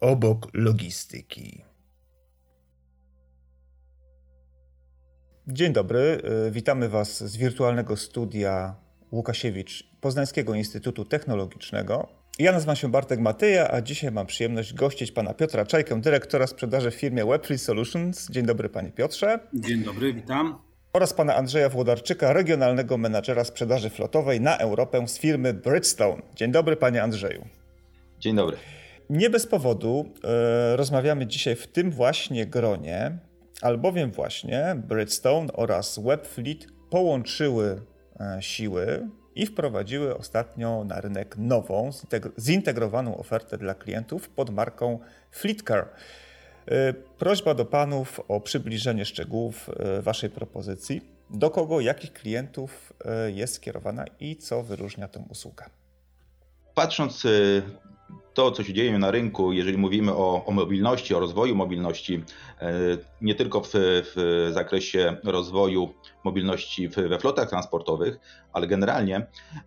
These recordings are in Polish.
obok logistyki. Dzień dobry, y, witamy Was z wirtualnego studia Łukasiewicz Poznańskiego Instytutu Technologicznego. Ja nazywam się Bartek Matyja, a dzisiaj mam przyjemność gościć pana Piotra Czajkę, dyrektora sprzedaży w firmie Webfree Solutions. Dzień dobry panie Piotrze. Dzień dobry, witam. Oraz pana Andrzeja Włodarczyka, regionalnego menadżera sprzedaży flotowej na Europę z firmy Bridgestone. Dzień dobry panie Andrzeju. Dzień dobry. Nie bez powodu e, rozmawiamy dzisiaj w tym właśnie gronie, albowiem właśnie Bridgestone oraz Webfleet połączyły e, siły i wprowadziły ostatnio na rynek nową, zintegrowaną ofertę dla klientów pod marką Fleetcar. E, prośba do panów o przybliżenie szczegółów waszej propozycji. Do kogo, jakich klientów jest skierowana i co wyróżnia tę usługę? Patrząc to, co się dzieje na rynku, jeżeli mówimy o, o mobilności, o rozwoju mobilności, e, nie tylko w, w zakresie rozwoju mobilności we flotach transportowych, ale generalnie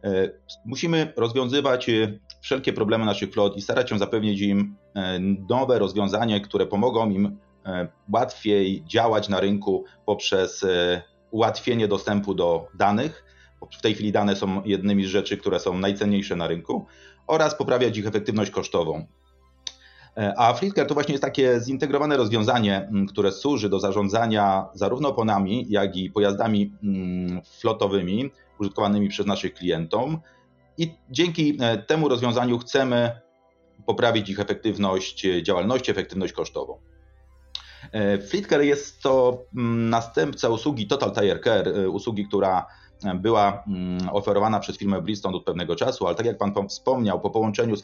e, musimy rozwiązywać e, wszelkie problemy naszych flot i starać się zapewnić im nowe rozwiązania, które pomogą im łatwiej działać na rynku poprzez ułatwienie dostępu do danych. W tej chwili dane są jednymi z rzeczy, które są najcenniejsze na rynku oraz poprawiać ich efektywność kosztową. E, a FleetCare to właśnie jest takie zintegrowane rozwiązanie, które służy do zarządzania zarówno oponami, jak i pojazdami flotowymi użytkowanymi przez naszych klientów. I dzięki e, temu rozwiązaniu chcemy poprawić ich efektywność działalności, efektywność kosztową. E, FleetCare jest to następca usługi Total Tire Care, usługi, która była mm, oferowana przez firmę Bridgestone od pewnego czasu, ale tak jak Pan wspomniał, po połączeniu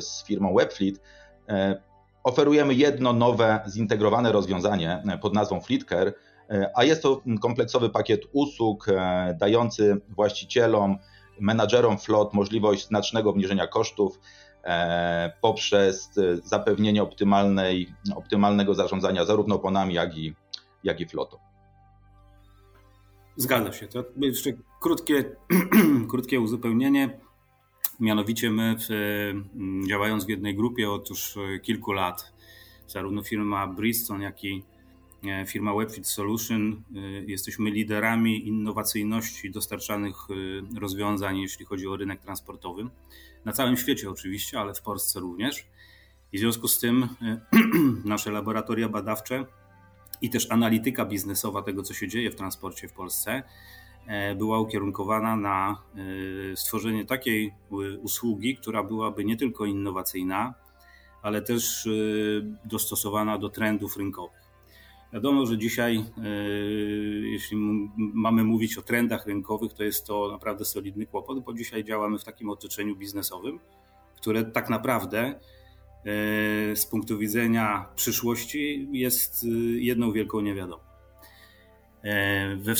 z, firmą Webfleet e, oferujemy jedno nowe, zintegrowane rozwiązanie e, pod nazwą FleetCare, e, a jest to kompleksowy pakiet usług dający właścicielom, menadżerom flot możliwość znacznego obniżenia kosztów poprzez zapewnienie optymalnej, optymalnego zarządzania zarówno oponami, jak i, jak i flotą. Zgadza się. To jeszcze krótkie, krótkie uzupełnienie. Mianowicie my, mm, działając w jednej grupie od już e, kilku lat, zarówno firma Bridgestone, jak i e, firma WebFit Solution, e, jesteśmy liderami innowacyjności dostarczanych rozwiązań, jeśli chodzi o rynek transportowy. Na całym świecie oczywiście, ale w Polsce również. I w związku z tym nasze laboratoria badawcze i też analityka biznesowa tego, co się dzieje w transporcie w Polsce, e, była ukierunkowana na e, stworzenie takiej e, usługi, która byłaby nie tylko innowacyjna, ale też dostosowana do trendów rynkowych. Wiadomo, że dzisiaj, jeśli mamy mówić o trendach rynkowych, to jest to naprawdę solidny kłopot, bo dzisiaj działamy w takim otoczeniu biznesowym, które tak naprawdę z punktu widzenia przyszłości jest y, jedną wielką niewiadomą. E, we,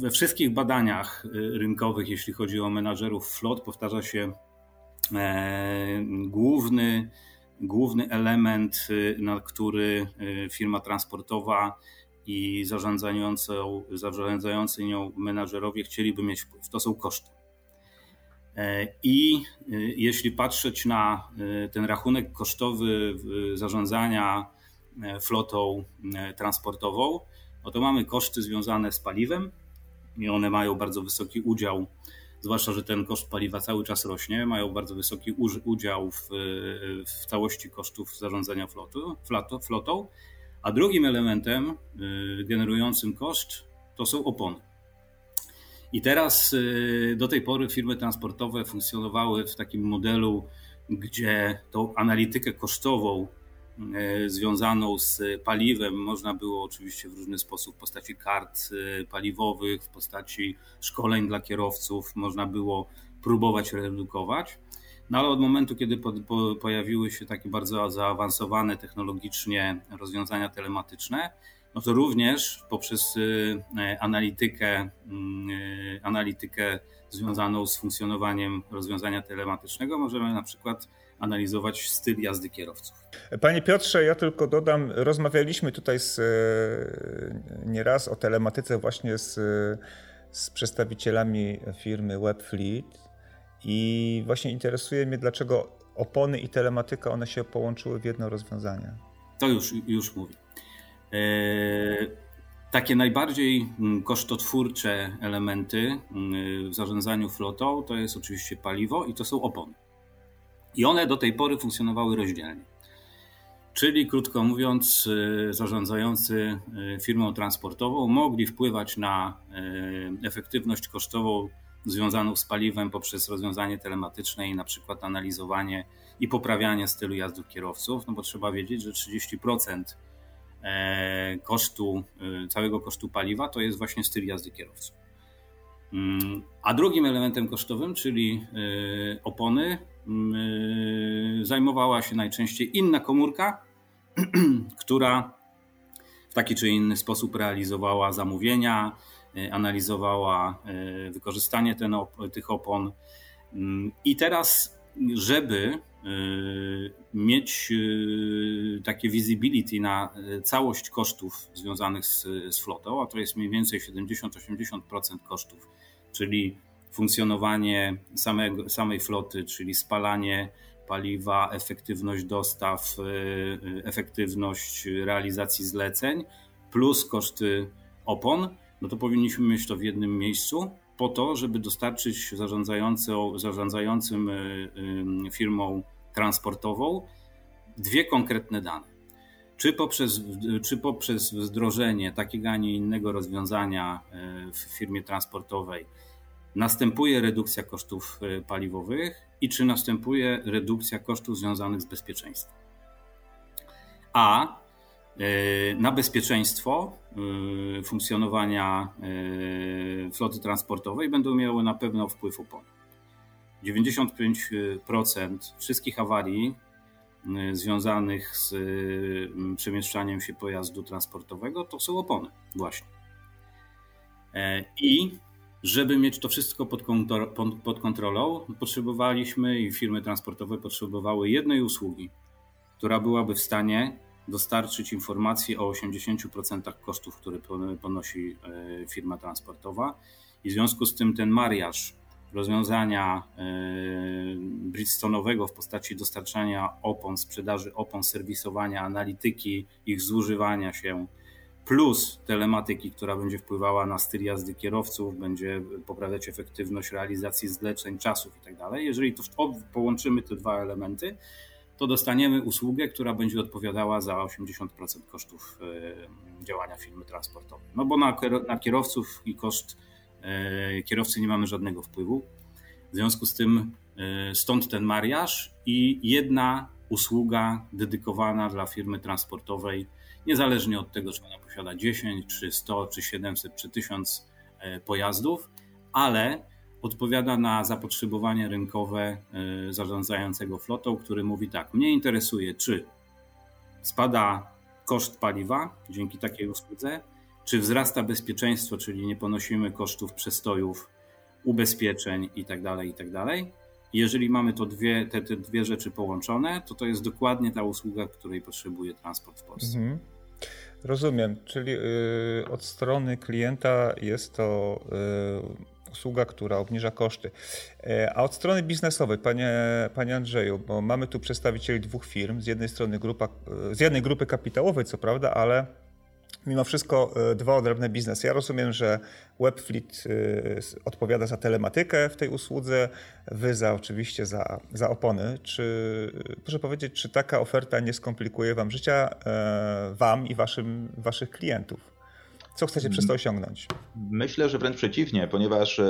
we, wszystkich badaniach rynkowych, jeśli chodzi o menadżerów flot, powtarza się e, główny, główny element, na który firma transportowa i zarządzający nią menadżerowie chcieliby mieć wpływ. To są koszty. E, I e, jeśli patrzeć na e, ten rachunek kosztowy zarządzania flotą transportową, no to mamy koszty związane z paliwem i one mają bardzo wysoki udział, zwłaszcza, że ten koszt paliwa cały czas rośnie, mają bardzo wysoki udział w, w całości kosztów zarządzania flotu, flotą. A drugim elementem generującym koszt to są opony. I teraz y, do tej pory firmy transportowe funkcjonowały w takim modelu, gdzie tą analitykę kosztową y, związaną z paliwem można było oczywiście w różny sposób w postaci kart y, paliwowych, w postaci szkoleń dla kierowców, można było próbować redukować. No ale od momentu, kiedy po, po, pojawiły się takie bardzo zaawansowane technologicznie rozwiązania telematyczne, no to również poprzez y, e, analitykę, mm, y, analitykę związaną z funkcjonowaniem rozwiązania telematycznego możemy na przykład analizować styl jazdy kierowców. Panie Piotrze, ja tylko dodam, rozmawialiśmy tutaj z, e, nieraz o telematyce właśnie z, z przedstawicielami firmy Webfleet I właśnie interesuje mnie, dlaczego opony i telematyka one się połączyły w jedno rozwiązanie. To już, już mówię. Eee, takie najbardziej mm, kosztotwórcze elementy mm, w zarządzaniu flotą to jest oczywiście paliwo i to są opony. I one do tej pory funkcjonowały rozdzielnie. Czyli krótko mówiąc, y, zarządzający y, firmą transportową mogli wpływać na efektywność kosztową związaną z paliwem poprzez rozwiązanie telematyczne i na przykład analizowanie i poprawianie stylu jazdy kierowców, no bo trzeba wiedzieć, że 30% e, kosztu, całego kosztu paliwa to jest właśnie styl jazdy kierowców. Mm, a drugim elementem kosztowym, czyli opony, mm, zajmowała się najczęściej inna komórka, która w taki czy inny sposób realizowała zamówienia, e, analizowała e, wykorzystanie ten, tych opon. Mm, I teraz, żeby e, mieć takie visibility na całość kosztów związanych z, z flotą, a to jest mniej więcej 70-80% kosztów, czyli funkcjonowanie samego, samej floty, czyli spalanie paliwa, efektywność dostaw, y, y, efektywność realizacji zleceń, plus koszty opon, no to powinniśmy mieć to w jednym miejscu po to, żeby dostarczyć zarządzającym y, firmą transportową dwie konkretne dane. Czy poprzez, czy poprzez wdrożenie takiego, a nie innego rozwiązania w firmie transportowej następuje redukcja kosztów paliwowych, i czy następuje redukcja kosztów związanych z bezpieczeństwem. A na bezpieczeństwo e, funkcjonowania e, floty transportowej będą miały na pewno wpływ opony. 95% wszystkich awarii związanych z przemieszczaniem się pojazdu transportowego to są opony, właśnie. I żeby mieć to wszystko pod, pod kontrolą, potrzebowaliśmy i firmy transportowe potrzebowały jednej usługi, która byłaby w stanie dostarczyć informacji o 80% kosztów, które ponosi e, firma transportowa. I w związku z tym ten mariaż rozwiązania e, Bridgestonowego w postaci dostarczania opon, sprzedaży opon, serwisowania, analityki, ich zużywania się, plus telematyki, która będzie wpływała na styl jazdy kierowców, będzie poprawiać efektywność realizacji zleceń, czasów itd. Tak Jeżeli to połączymy te dwa elementy, to dostaniemy usługę, która będzie odpowiadała za 80% kosztów e, działania firmy transportowej. No bo na, na kierowców i koszt e, kierowcy nie mamy żadnego wpływu. W związku z tym e, stąd ten mariaż i jedna usługa dedykowana dla firmy transportowej niezależnie od tego, czy ona posiada 10, czy 100, czy 700, czy 1000 e, pojazdów, ale odpowiada na zapotrzebowanie rynkowe e, zarządzającego flotą, który mówi tak: Mnie interesuje, czy spada koszt paliwa dzięki takiej usłudze, czy wzrasta bezpieczeństwo, czyli nie ponosimy kosztów przestojów, ubezpieczeń itd. Tak itd. Tak jeżeli mamy to dwie, te, te dwie rzeczy połączone, to to jest dokładnie ta usługa, której potrzebuje transport w Polsce. Mhm. Rozumiem, czyli y, od strony klienta jest to y, usługa, która obniża koszty. E, a od strony biznesowej, panie, panie Andrzeju, bo mamy tu przedstawicieli dwóch firm, z jednej strony grupa, z jednej grupy kapitałowej, co prawda, ale mimo wszystko e, dwa odrębne biznesy. Ja rozumiem, że Webfleet e, odpowiada za telematykę w tej usłudze, wy za oczywiście za, za opony. Czy proszę powiedzieć, czy taka oferta nie skomplikuje wam życia, e, wam i waszym, waszych klientów? Co chcecie przez to osiągnąć? Myślę, że wręcz przeciwnie, ponieważ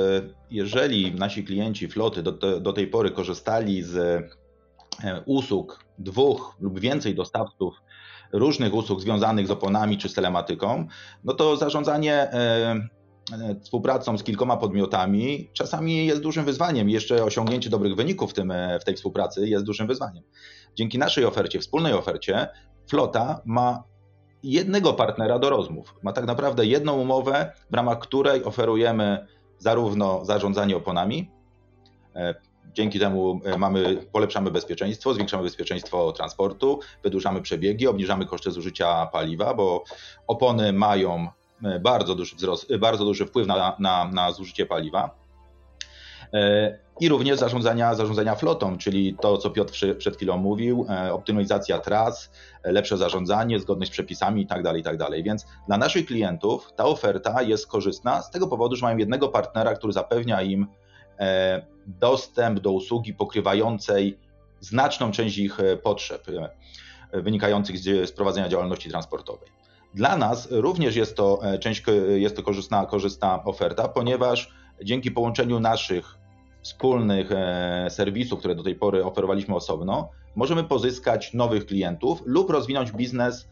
jeżeli nasi klienci floty do, do tej pory korzystali z usług dwóch lub więcej dostawców różnych usług związanych z oponami czy z telematyką, no to zarządzanie e, e, współpracą z kilkoma podmiotami czasami jest dużym wyzwaniem. Jeszcze osiągnięcie dobrych wyników w, tym, e, w tej współpracy jest dużym wyzwaniem. Dzięki naszej ofercie, wspólnej ofercie, flota ma jednego partnera do rozmów. Ma tak naprawdę jedną umowę, w ramach której oferujemy zarówno zarządzanie oponami, Dzięki temu e, mamy, polepszamy bezpieczeństwo, zwiększamy bezpieczeństwo transportu, wydłużamy przebiegi, obniżamy koszty zużycia paliwa, bo opony mają e, bardzo duży, wzrost, e, bardzo duży wpływ na, na, na zużycie paliwa. I również zarządzania, zarządzania flotą, czyli to, co Piotr przed chwilą mówił, e, optymalizacja tras, e, lepsze zarządzanie, zgodność z przepisami itd., tak itd. Tak Więc dla naszych klientów ta oferta jest korzystna z tego powodu, że mają jednego partnera, który zapewnia im e, dostęp do usługi pokrywającej znaczną część ich potrzeb wynikających z prowadzenia działalności transportowej. Dla nas również jest to część, jest to korzystna, korzystna oferta, ponieważ dzięki połączeniu naszych wspólnych e, serwisów, które do tej pory oferowaliśmy osobno, możemy pozyskać nowych klientów lub rozwinąć biznes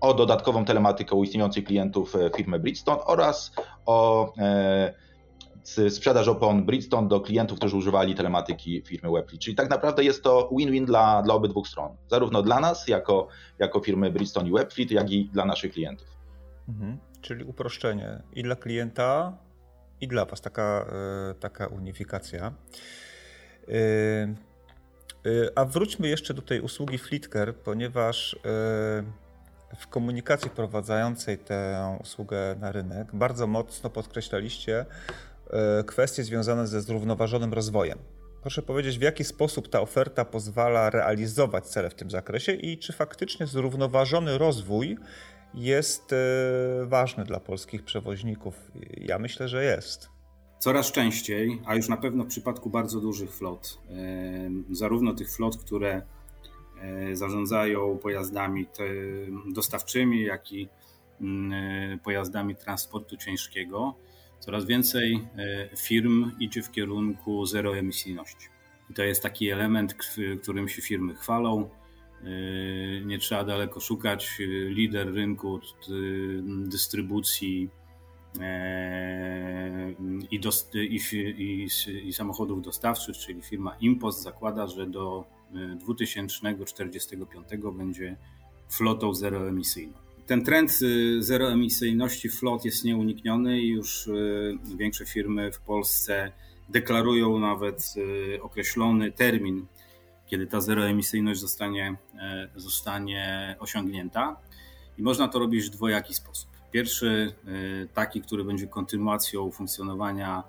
o dodatkową telematykę u istniejących klientów e, firmy Bridgestone oraz o e, sprzedaż opon Bridgestone do klientów, którzy używali telematyki firmy Webly. Czyli tak naprawdę jest to win-win dla, dla obydwu stron. Zarówno dla nas, jako, jako firmy Bridgestone i Webfleet, jak i dla naszych klientów. Mhm. Czyli uproszczenie i dla klienta, i dla Was taka, e, taka unifikacja. E, e, a wróćmy jeszcze do tej usługi Flickr, ponieważ w komunikacji wprowadzającej tę usługę na rynek bardzo mocno podkreślaliście kwestie związane ze zrównoważonym rozwojem. Proszę powiedzieć, w jaki sposób ta oferta pozwala realizować cele w tym zakresie i czy faktycznie zrównoważony rozwój jest e, ważny dla polskich przewoźników? Ja myślę, że jest. Coraz częściej, a już na pewno w przypadku bardzo dużych flot, e, zarówno tych flot, które e, zarządzają pojazdami dostawczymi, jak i mm, pojazdami transportu ciężkiego, coraz więcej firm idzie w kierunku zeroemisyjności. I to jest taki element, którym się firmy chwalą nie trzeba daleko szukać. Lider rynku yy, dystrybucji yy, i, i, i, i, samochodów dostawczych, czyli firma Impost, zakłada, że do 2045 będzie flotą zeroemisyjną. Ten trend zeroemisyjności flot jest nieunikniony i już większe firmy w Polsce deklarują nawet określony termin kiedy ta zeroemisyjność zostanie, e, zostanie osiągnięta. I można to robić w dwojaki sposób. Pierwszy, e, taki, który będzie kontynuacją funkcjonowania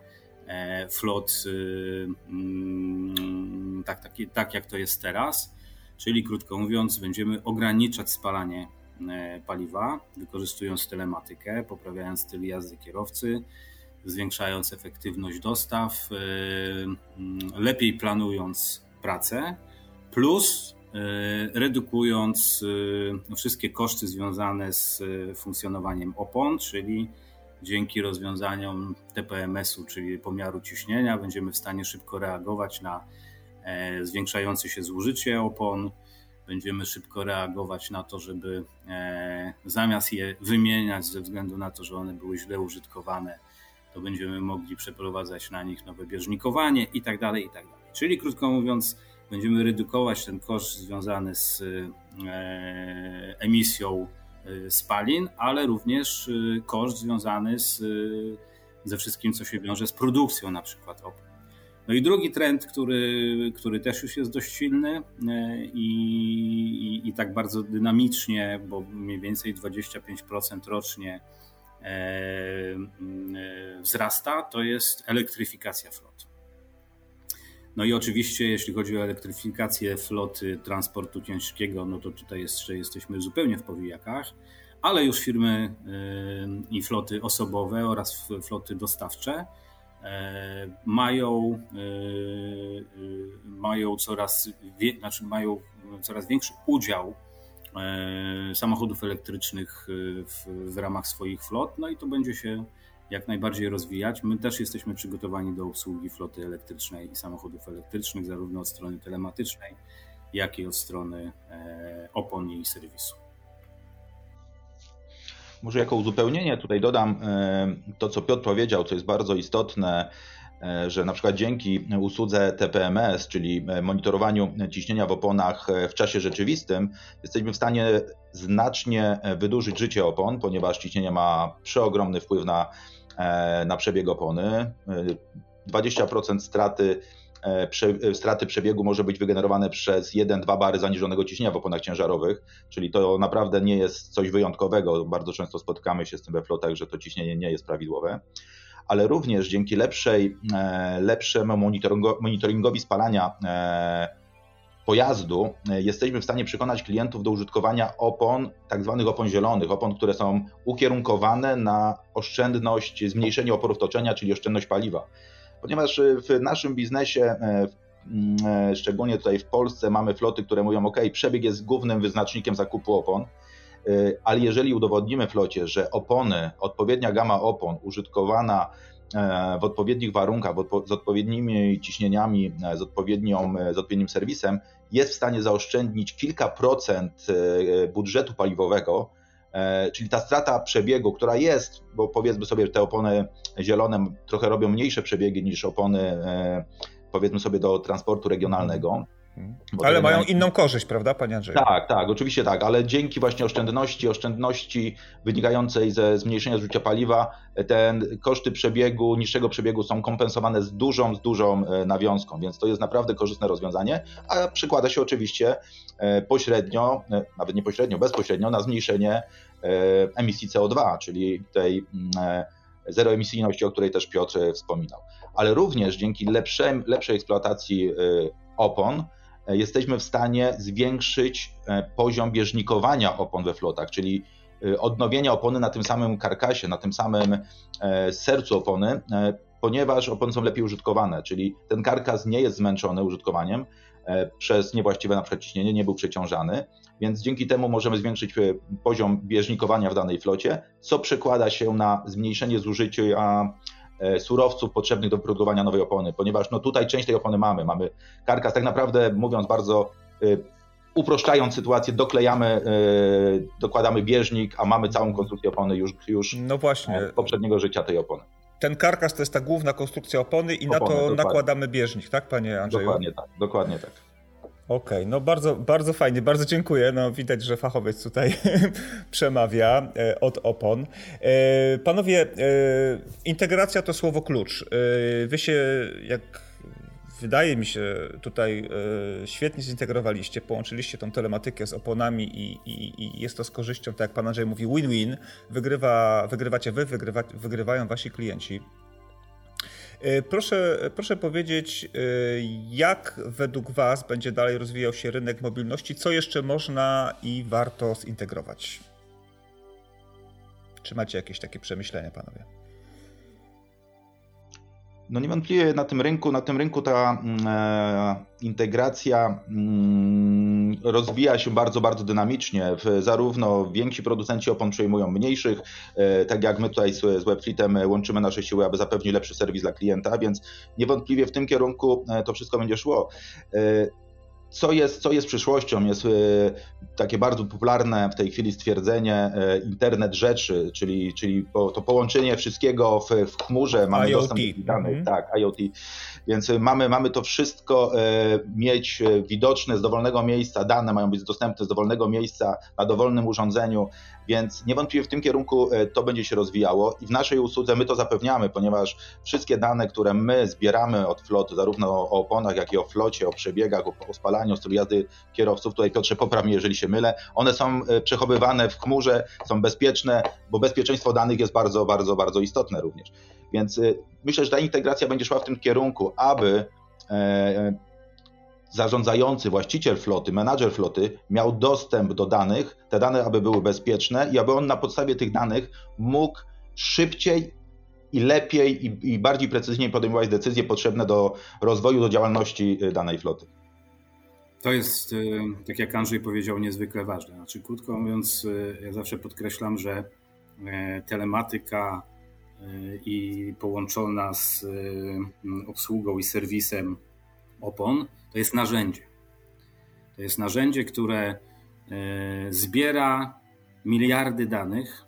e, flot mm, tak, tak, tak jak to jest teraz, czyli krótko mówiąc, będziemy ograniczać spalanie paliwa, wykorzystując telematykę, poprawiając styl jazdy kierowcy, zwiększając efektywność dostaw, lepiej planując pracę plus e, redukując e, wszystkie koszty związane z e, funkcjonowaniem opon, czyli dzięki rozwiązaniom TPMS-u, czyli pomiaru ciśnienia, będziemy w stanie szybko reagować na zwiększające się zużycie opon. Będziemy szybko reagować na to, żeby zamiast je wymieniać ze względu na to, że one były źle użytkowane, to będziemy mogli przeprowadzać na nich nowe bieżnikowanie i tak dalej, i tak dalej. Czyli krótko mówiąc, będziemy redukować ten koszt związany z e, emisją e, spalin, ale również e, koszt związany z, ze wszystkim, co się wiąże z produkcją na przykład opon. No i drugi trend, który, który też już jest dość silny i, i, i tak bardzo dynamicznie, bo mniej więcej 25% rocznie wzrasta, to jest elektryfikacja flot. No i oczywiście, jeśli chodzi o elektryfikację floty transportu ciężkiego, no to tutaj jeszcze jesteśmy zupełnie w powijakach, ale już firmy i floty osobowe oraz floty dostawcze y, mają, y, mają, coraz, znaczy mają coraz większy udział samochodów elektrycznych w, w ramach swoich flot, no i to będzie się jak najbardziej rozwijać. My też jesteśmy przygotowani do obsługi floty elektrycznej i samochodów elektrycznych, zarówno od strony telematycznej, jak i od strony e, opon i serwisu. Może jako uzupełnienie tutaj dodam e, to, co Piotr powiedział, co jest bardzo istotne, e, że na przykład dzięki usłudze TPMS, czyli monitorowaniu ciśnienia w oponach w czasie rzeczywistym, jesteśmy w stanie znacznie wydłużyć życie opon, ponieważ ciśnienie ma przeogromny wpływ na na przebieg opony. 20% e, straty, e, straty przebiegu może być wygenerowane przez 1-2 bary zaniżonego ciśnienia w oponach ciężarowych, czyli to naprawdę nie jest coś wyjątkowego. Bardzo często spotykamy się z tym we flotach, że to ciśnienie nie jest prawidłowe. ale również dzięki lepszej, lepszemu monitoringowi spalania pojazdu jesteśmy w stanie przekonać klientów do użytkowania opon, tak zwanych opon zielonych, opon, które są ukierunkowane na oszczędność, zmniejszenie oporów toczenia, czyli oszczędność paliwa. Ponieważ w naszym biznesie, Mm, e, szczególnie tutaj w Polsce mamy floty, które mówią, ok, przebieg jest głównym wyznacznikiem zakupu opon, e, ale jeżeli udowodnimy flocie, że opony, odpowiednia gama opon użytkowana e, w odpowiednich warunkach, z odpowiednimi ciśnieniami, z, odpowiednią, z odpowiednim serwisem, jest w stanie zaoszczędzić kilka procent budżetu paliwowego, czyli ta strata przebiegu, która jest, bo powiedzmy sobie, te opony zielone trochę robią mniejsze przebiegi niż opony powiedzmy sobie do transportu regionalnego. Ale mają inną korzyść, prawda, panie Andrzeju? Tak, tak, oczywiście tak, ale dzięki właśnie oszczędności, oszczędności wynikającej ze zmniejszenia zużycia paliwa, te koszty przebiegu, niższego przebiegu są kompensowane z dużą, z dużą e, nawiązką, więc to jest naprawdę korzystne rozwiązanie, a przykłada się oczywiście e, pośrednio, e, nawet nie pośrednio, bezpośrednio na zmniejszenie emisji CO2, czyli tej mm, zeroemisyjności, o której też Piotr wspominał. Ale również dzięki lepszej, lepszej eksploatacji opon jesteśmy w stanie zwiększyć e, poziom bieżnikowania opon we flotach, czyli y, odnowienia opony na tym samym karkasie, na tym samym e, sercu opony, ponieważ opony są lepiej użytkowane, czyli ten karkas nie jest zmęczony użytkowaniem przez niewłaściwe na przykład ciśnienie, nie był przeciążany, więc dzięki temu możemy zwiększyć e, poziom bieżnikowania w danej flocie, co przekłada się na zmniejszenie zużycia e, surowców potrzebnych do produkowania nowej opony, ponieważ no tutaj część tej opony mamy. Mamy karkas, tak naprawdę mówiąc bardzo e, uproszczając sytuację, doklejamy, dokładamy bieżnik, a mamy całą konstrukcję opony już, już no właśnie. poprzedniego życia tej opony. Ten karkas to jest ta główna konstrukcja opony i opony, na to dokładnie. nakładamy bieżnik, tak panie Andrzeju? Dokładnie tak, dokładnie tak. Okej, okay, no bardzo, bardzo fajnie, bardzo dziękuję. No, widać, że fachowiec tutaj przemawia e, od opon. E, panowie, e, integracja to słowo klucz. Wy się, jak wydaje mi się, tutaj świetnie zintegrowaliście, połączyliście tą telematykę z oponami i, i, i jest to z korzyścią, tak jak pan Andrzej mówi, win-win. Wygrywa, wygrywacie wy, wygrywa, wygrywają wasi klienci. E, proszę, proszę powiedzieć, e, jak według Was będzie dalej rozwijał się rynek mobilności? Co jeszcze można i warto zintegrować? Czy macie jakieś takie przemyślenia, panowie? No niewątpliwie na tym rynku, na tym rynku ta mm, e, integracja mm, rozwija się bardzo, bardzo dynamicznie. Zarówno więksi producenci opon przejmują mniejszych, e, tak jak my tutaj z, z łączymy nasze siły, aby zapewnić lepszy serwis dla klienta, więc niewątpliwie w tym kierunku e, to wszystko będzie szło. E, co jest, co jest przyszłością? Jest e, takie bardzo popularne w tej chwili stwierdzenie e, internet rzeczy, czyli, czyli to połączenie wszystkiego w, w chmurze, mamy IoT. dostęp do danych, mm tak, IoT. Więc mamy, mamy to wszystko mieć widoczne z dowolnego miejsca, dane mają być dostępne z dowolnego miejsca na dowolnym urządzeniu, więc niewątpliwie w tym kierunku to będzie się rozwijało i w naszej usłudze my to zapewniamy, ponieważ wszystkie dane, które my zbieramy od floty, zarówno o oponach, jak i o flocie, o przebiegach, o, o spalaniu, o stylu jazdy kierowców, tutaj Piotrze popraw mnie, jeżeli się mylę, one są e, przechowywane w chmurze, są bezpieczne, bo bezpieczeństwo danych jest bardzo, bardzo, bardzo istotne również. Więc e, myślę, że ta integracja będzie szła w tym kierunku, aby e, zarządzający, właściciel floty, menadżer floty miał dostęp do danych, te dane aby były bezpieczne i aby on na podstawie tych danych mógł szybciej i lepiej i, i bardziej precyzyjnie podejmować decyzje potrzebne do rozwoju, do działalności danej floty. To jest, y, tak jak Andrzej powiedział, niezwykle ważne. Znaczy, krótko mówiąc, y, ja zawsze podkreślam, że y, telematyka i połączona z obsługą i serwisem opon to jest narzędzie. To jest narzędzie, które zbiera miliardy danych.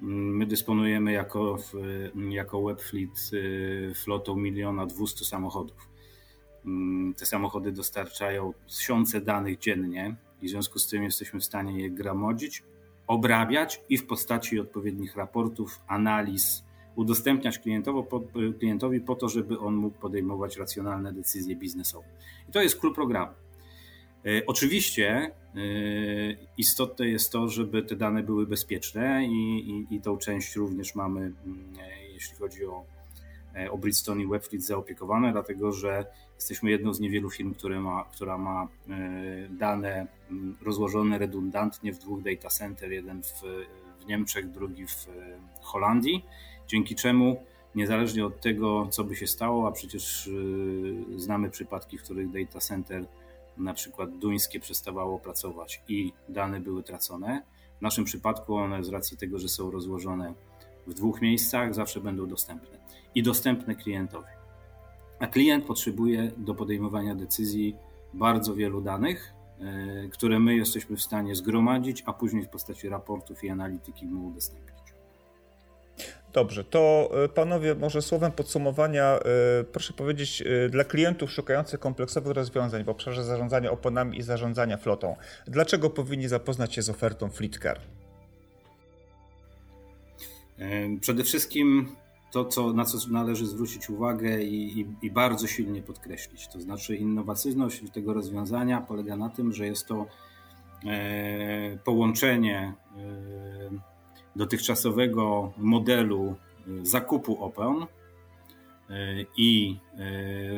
My dysponujemy jako, jako Webfleet flotą miliona dwustu samochodów. Mm, te samochody dostarczają tysiące danych dziennie i w związku z tym jesteśmy w stanie je gramodzić, obrabiać i w postaci odpowiednich raportów, analiz udostępniać klientowi po to, żeby on mógł podejmować racjonalne decyzje biznesowe. I to jest klucz programu. E, oczywiście e, istotne jest to, żeby te dane były bezpieczne i, i, i tą część również mamy mm, jeśli chodzi o, o Bridgestone i Webfleet zaopiekowane, dlatego że jesteśmy jedną z niewielu firm, które ma, która ma dane mm, rozłożone redundantnie w dwóch data center, jeden w, w Niemczech, drugi w Holandii, dzięki czemu niezależnie od tego, co by się stało, a przecież znamy przypadki, w których data center na przykład duńskie przestawało pracować i dane były tracone. W naszym przypadku one z racji tego, że są rozłożone w dwóch miejscach, zawsze będą dostępne i dostępne klientowi. A klient potrzebuje do podejmowania decyzji bardzo wielu danych, e, które my jesteśmy w stanie zgromadzić, a później w postaci raportów i analityki mu udostępnić. Dobrze, to e, panowie, może słowem podsumowania, e, proszę powiedzieć, e, dla klientów szukających kompleksowych rozwiązań w obszarze zarządzania oponami i zarządzania flotą, dlaczego powinni zapoznać się z ofertą FleetCar? Przede wszystkim to, co, na co należy zwrócić uwagę i, i, i, bardzo silnie podkreślić, to znaczy innowacyjność tego rozwiązania polega na tym, że jest to połączenie dotychczasowego modelu y, zakupu Open y, i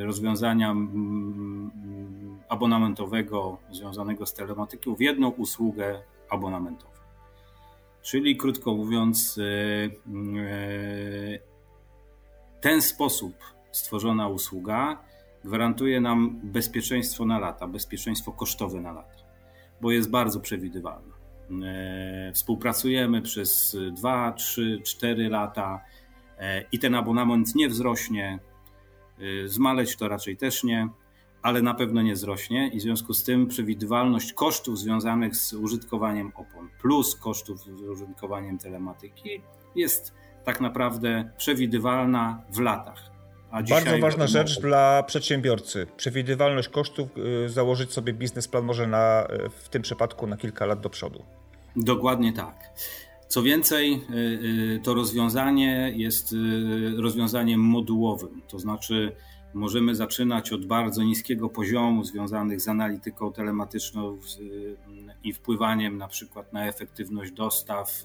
y, rozwiązania abonamentowego związanego z telematyką w jedną usługę abonamentową. Czyli krótko mówiąc, ten sposób stworzona usługa gwarantuje nam bezpieczeństwo na lata, bezpieczeństwo kosztowe na lata, bo jest bardzo przewidywalna. E, współpracujemy przez 2, 3, 4 lata e, i ten abonament nie wzrośnie. E, zmaleć to raczej też nie, ale na pewno nie wzrośnie i w związku z tym przewidywalność kosztów związanych z użytkowaniem opon plus kosztów z użytkowaniem telematyki jest tak naprawdę przewidywalna w latach. Bardzo ważna rzecz dla przedsiębiorcy. Przewidywalność kosztów, y, założyć sobie biznesplan może na, y, w tym przypadku na kilka lat do przodu. Dokładnie tak. Co więcej, y, to rozwiązanie jest rozwiązaniem modułowym, to znaczy możemy zaczynać od bardzo niskiego poziomu związanych z analityką telematyczną i wpływaniem na przykład na efektywność dostaw,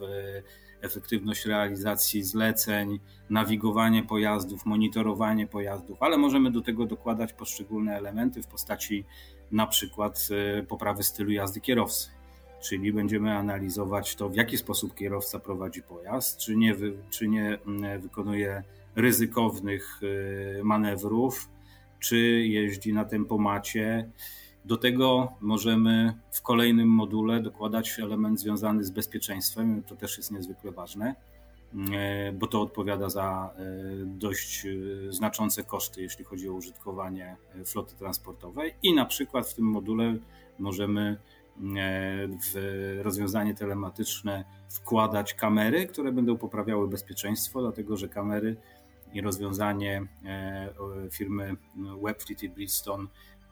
efektywność realizacji zleceń, nawigowanie pojazdów, monitorowanie pojazdów, ale możemy do tego dokładać poszczególne elementy w postaci na przykład e, poprawy stylu jazdy kierowcy. Czyli będziemy analizować to, w jaki sposób kierowca prowadzi pojazd, czy nie, czy nie wykonuje ryzykownych e, manewrów, czy jeździ na tempomacie, do tego możemy w kolejnym module dokładać element związany z bezpieczeństwem. To też jest niezwykle ważne, e, bo to odpowiada za e, dość e, znaczące koszty, jeśli chodzi o użytkowanie floty transportowej. I na przykład w tym module możemy w rozwiązanie telematyczne wkładać kamery, które będą poprawiały bezpieczeństwo, dlatego że kamery i rozwiązanie firmy Webfleet i Bridgestone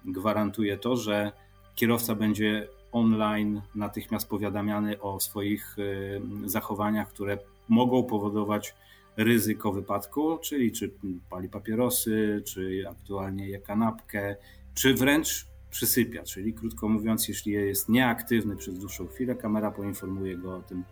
gwarantuje to, że kierowca będzie online natychmiast powiadamiany o swoich y, zachowaniach, które mogą powodować ryzyko wypadku, czyli czy pali papierosy, czy aktualnie je kanapkę, czy wręcz przysypia, czyli krótko mówiąc, jeśli jest nieaktywny przez dłuższą chwilę, kamera poinformuje go o tym,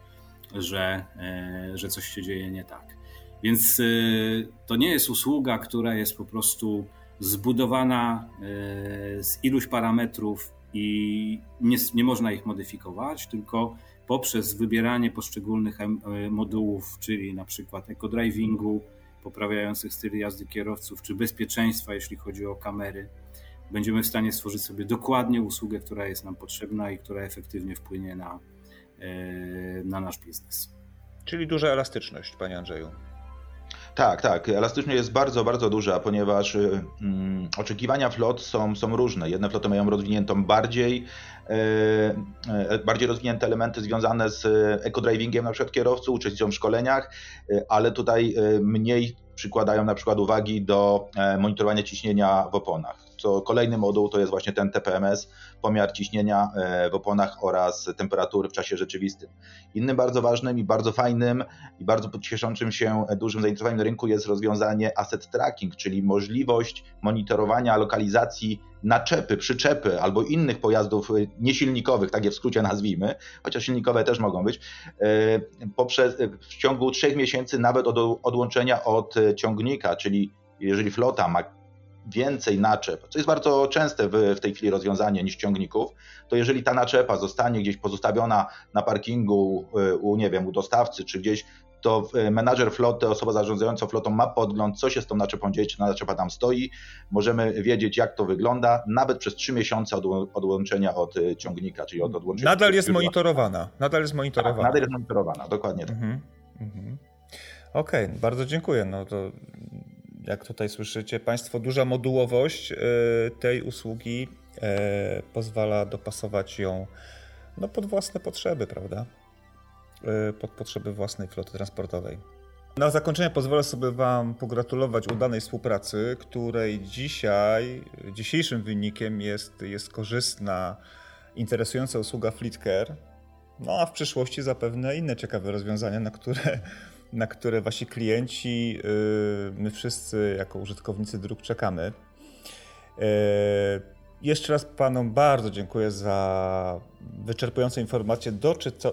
że, e, że coś się dzieje nie tak. Więc y, to nie jest usługa, która jest po prostu zbudowana e, z iluś parametrów i nie, nie można ich modyfikować, tylko poprzez wybieranie poszczególnych e, modułów, czyli na przykład eco-drivingu, poprawiających styl jazdy kierowców, czy bezpieczeństwa, jeśli chodzi o kamery, będziemy w stanie stworzyć sobie dokładnie usługę, która jest nam potrzebna i która efektywnie wpłynie na, e, na nasz biznes. Czyli duża elastyczność, Panie Andrzeju. Tak, tak. Elastyczność jest bardzo, bardzo duża, ponieważ y, mm, oczekiwania flot są, są różne. Jedne floty mają rozwiniętą bardziej, y, bardziej rozwinięte elementy związane z eco-drivingiem na przykład kierowców, uczestnictwem w szkoleniach, y, ale tutaj mniej przykładają na przykład uwagi do e, monitorowania ciśnienia w oponach co kolejny moduł to jest właśnie ten TPMS, pomiar ciśnienia e, w oponach oraz temperatury w czasie rzeczywistym. Innym bardzo ważnym i bardzo fajnym i bardzo cieszącym się dużym zainteresowaniem na rynku jest rozwiązanie asset tracking, czyli możliwość monitorowania lokalizacji naczepy, przyczepy albo innych pojazdów niesilnikowych, tak je w skrócie nazwijmy, chociaż silnikowe też mogą być, poprzez, w ciągu trzech miesięcy nawet od odłączenia od ciągnika, czyli jeżeli flota ma więcej naczep, co jest bardzo częste w, w tej chwili rozwiązanie niż ciągników, to jeżeli ta naczepa zostanie gdzieś pozostawiona na parkingu u, nie wiem, u dostawcy czy gdzieś, to menadżer floty, osoba zarządzająca flotą ma podgląd, co się z tą naczepą dzieje, czy ta naczepa tam stoi. Możemy wiedzieć, jak to wygląda, nawet przez trzy miesiące od odłączenia od ciągnika, czyli od odłączenia. Nadal jest monitorowana. Nadal jest monitorowana. Tak, nadal jest monitorowana, dokładnie tak. Mhm. Mhm. Okej, okay, bardzo dziękuję. No to jak tutaj słyszycie Państwo, duża modułowość e, tej usługi e, pozwala dopasować ją no, pod własne potrzeby, prawda? E, pod potrzeby własnej floty transportowej. Na zakończenie pozwolę sobie Wam pogratulować udanej współpracy, której dzisiaj, dzisiejszym wynikiem jest, jest korzystna, interesująca usługa FleetCare. No a w przyszłości zapewne inne ciekawe rozwiązania, na które na które wasi klienci, y, my wszyscy jako użytkownicy dróg czekamy. Y, jeszcze raz Panom bardzo dziękuję za wyczerpujące informacje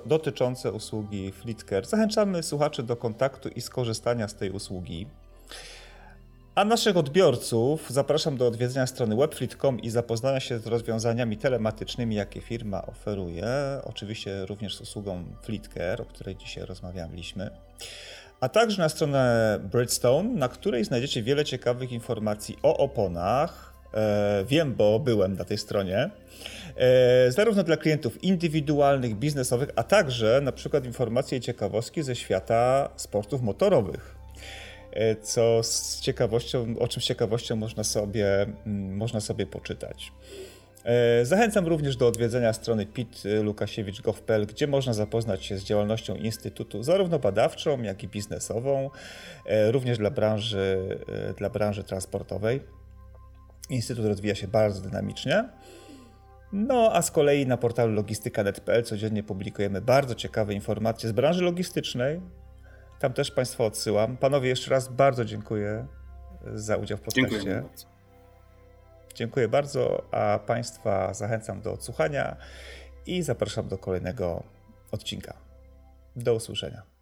dotyczące usługi FleetCare. Zachęcamy słuchaczy do kontaktu i skorzystania z tej usługi. A naszych odbiorców zapraszam do odwiedzenia strony webfleet.com i zapoznania się z rozwiązaniami telematycznymi, jakie firma oferuje. Oczywiście również z usługą FleetCare, o której dzisiaj rozmawialiśmy. A także na stronę Bridgestone, na której znajdziecie wiele ciekawych informacji o oponach. E, wiem, bo byłem na tej stronie. E, zarówno dla klientów indywidualnych, biznesowych, a także na przykład informacje i ciekawostki ze świata sportów motorowych. E, co z ciekawością, o czym z ciekawością można sobie, mm, można sobie poczytać. E, zachęcam również do odwiedzenia strony pitlukasiewicz.gov.pl, gdzie można zapoznać się z działalnością Instytutu, zarówno badawczą, jak i biznesową, e, również dla branży, dla branży transportowej. Instytut rozwija się bardzo dynamicznie. No, a z kolei na portalu logistyka.net.pl codziennie publikujemy bardzo ciekawe informacje z branży logistycznej, tam też Państwa odsyłam. Panowie, jeszcze raz bardzo dziękuję za udział w podcaście. Dziękuję bardzo. Dziękuję bardzo, a Państwa zachęcam do odsłuchania i zapraszam do kolejnego odcinka. Do usłyszenia.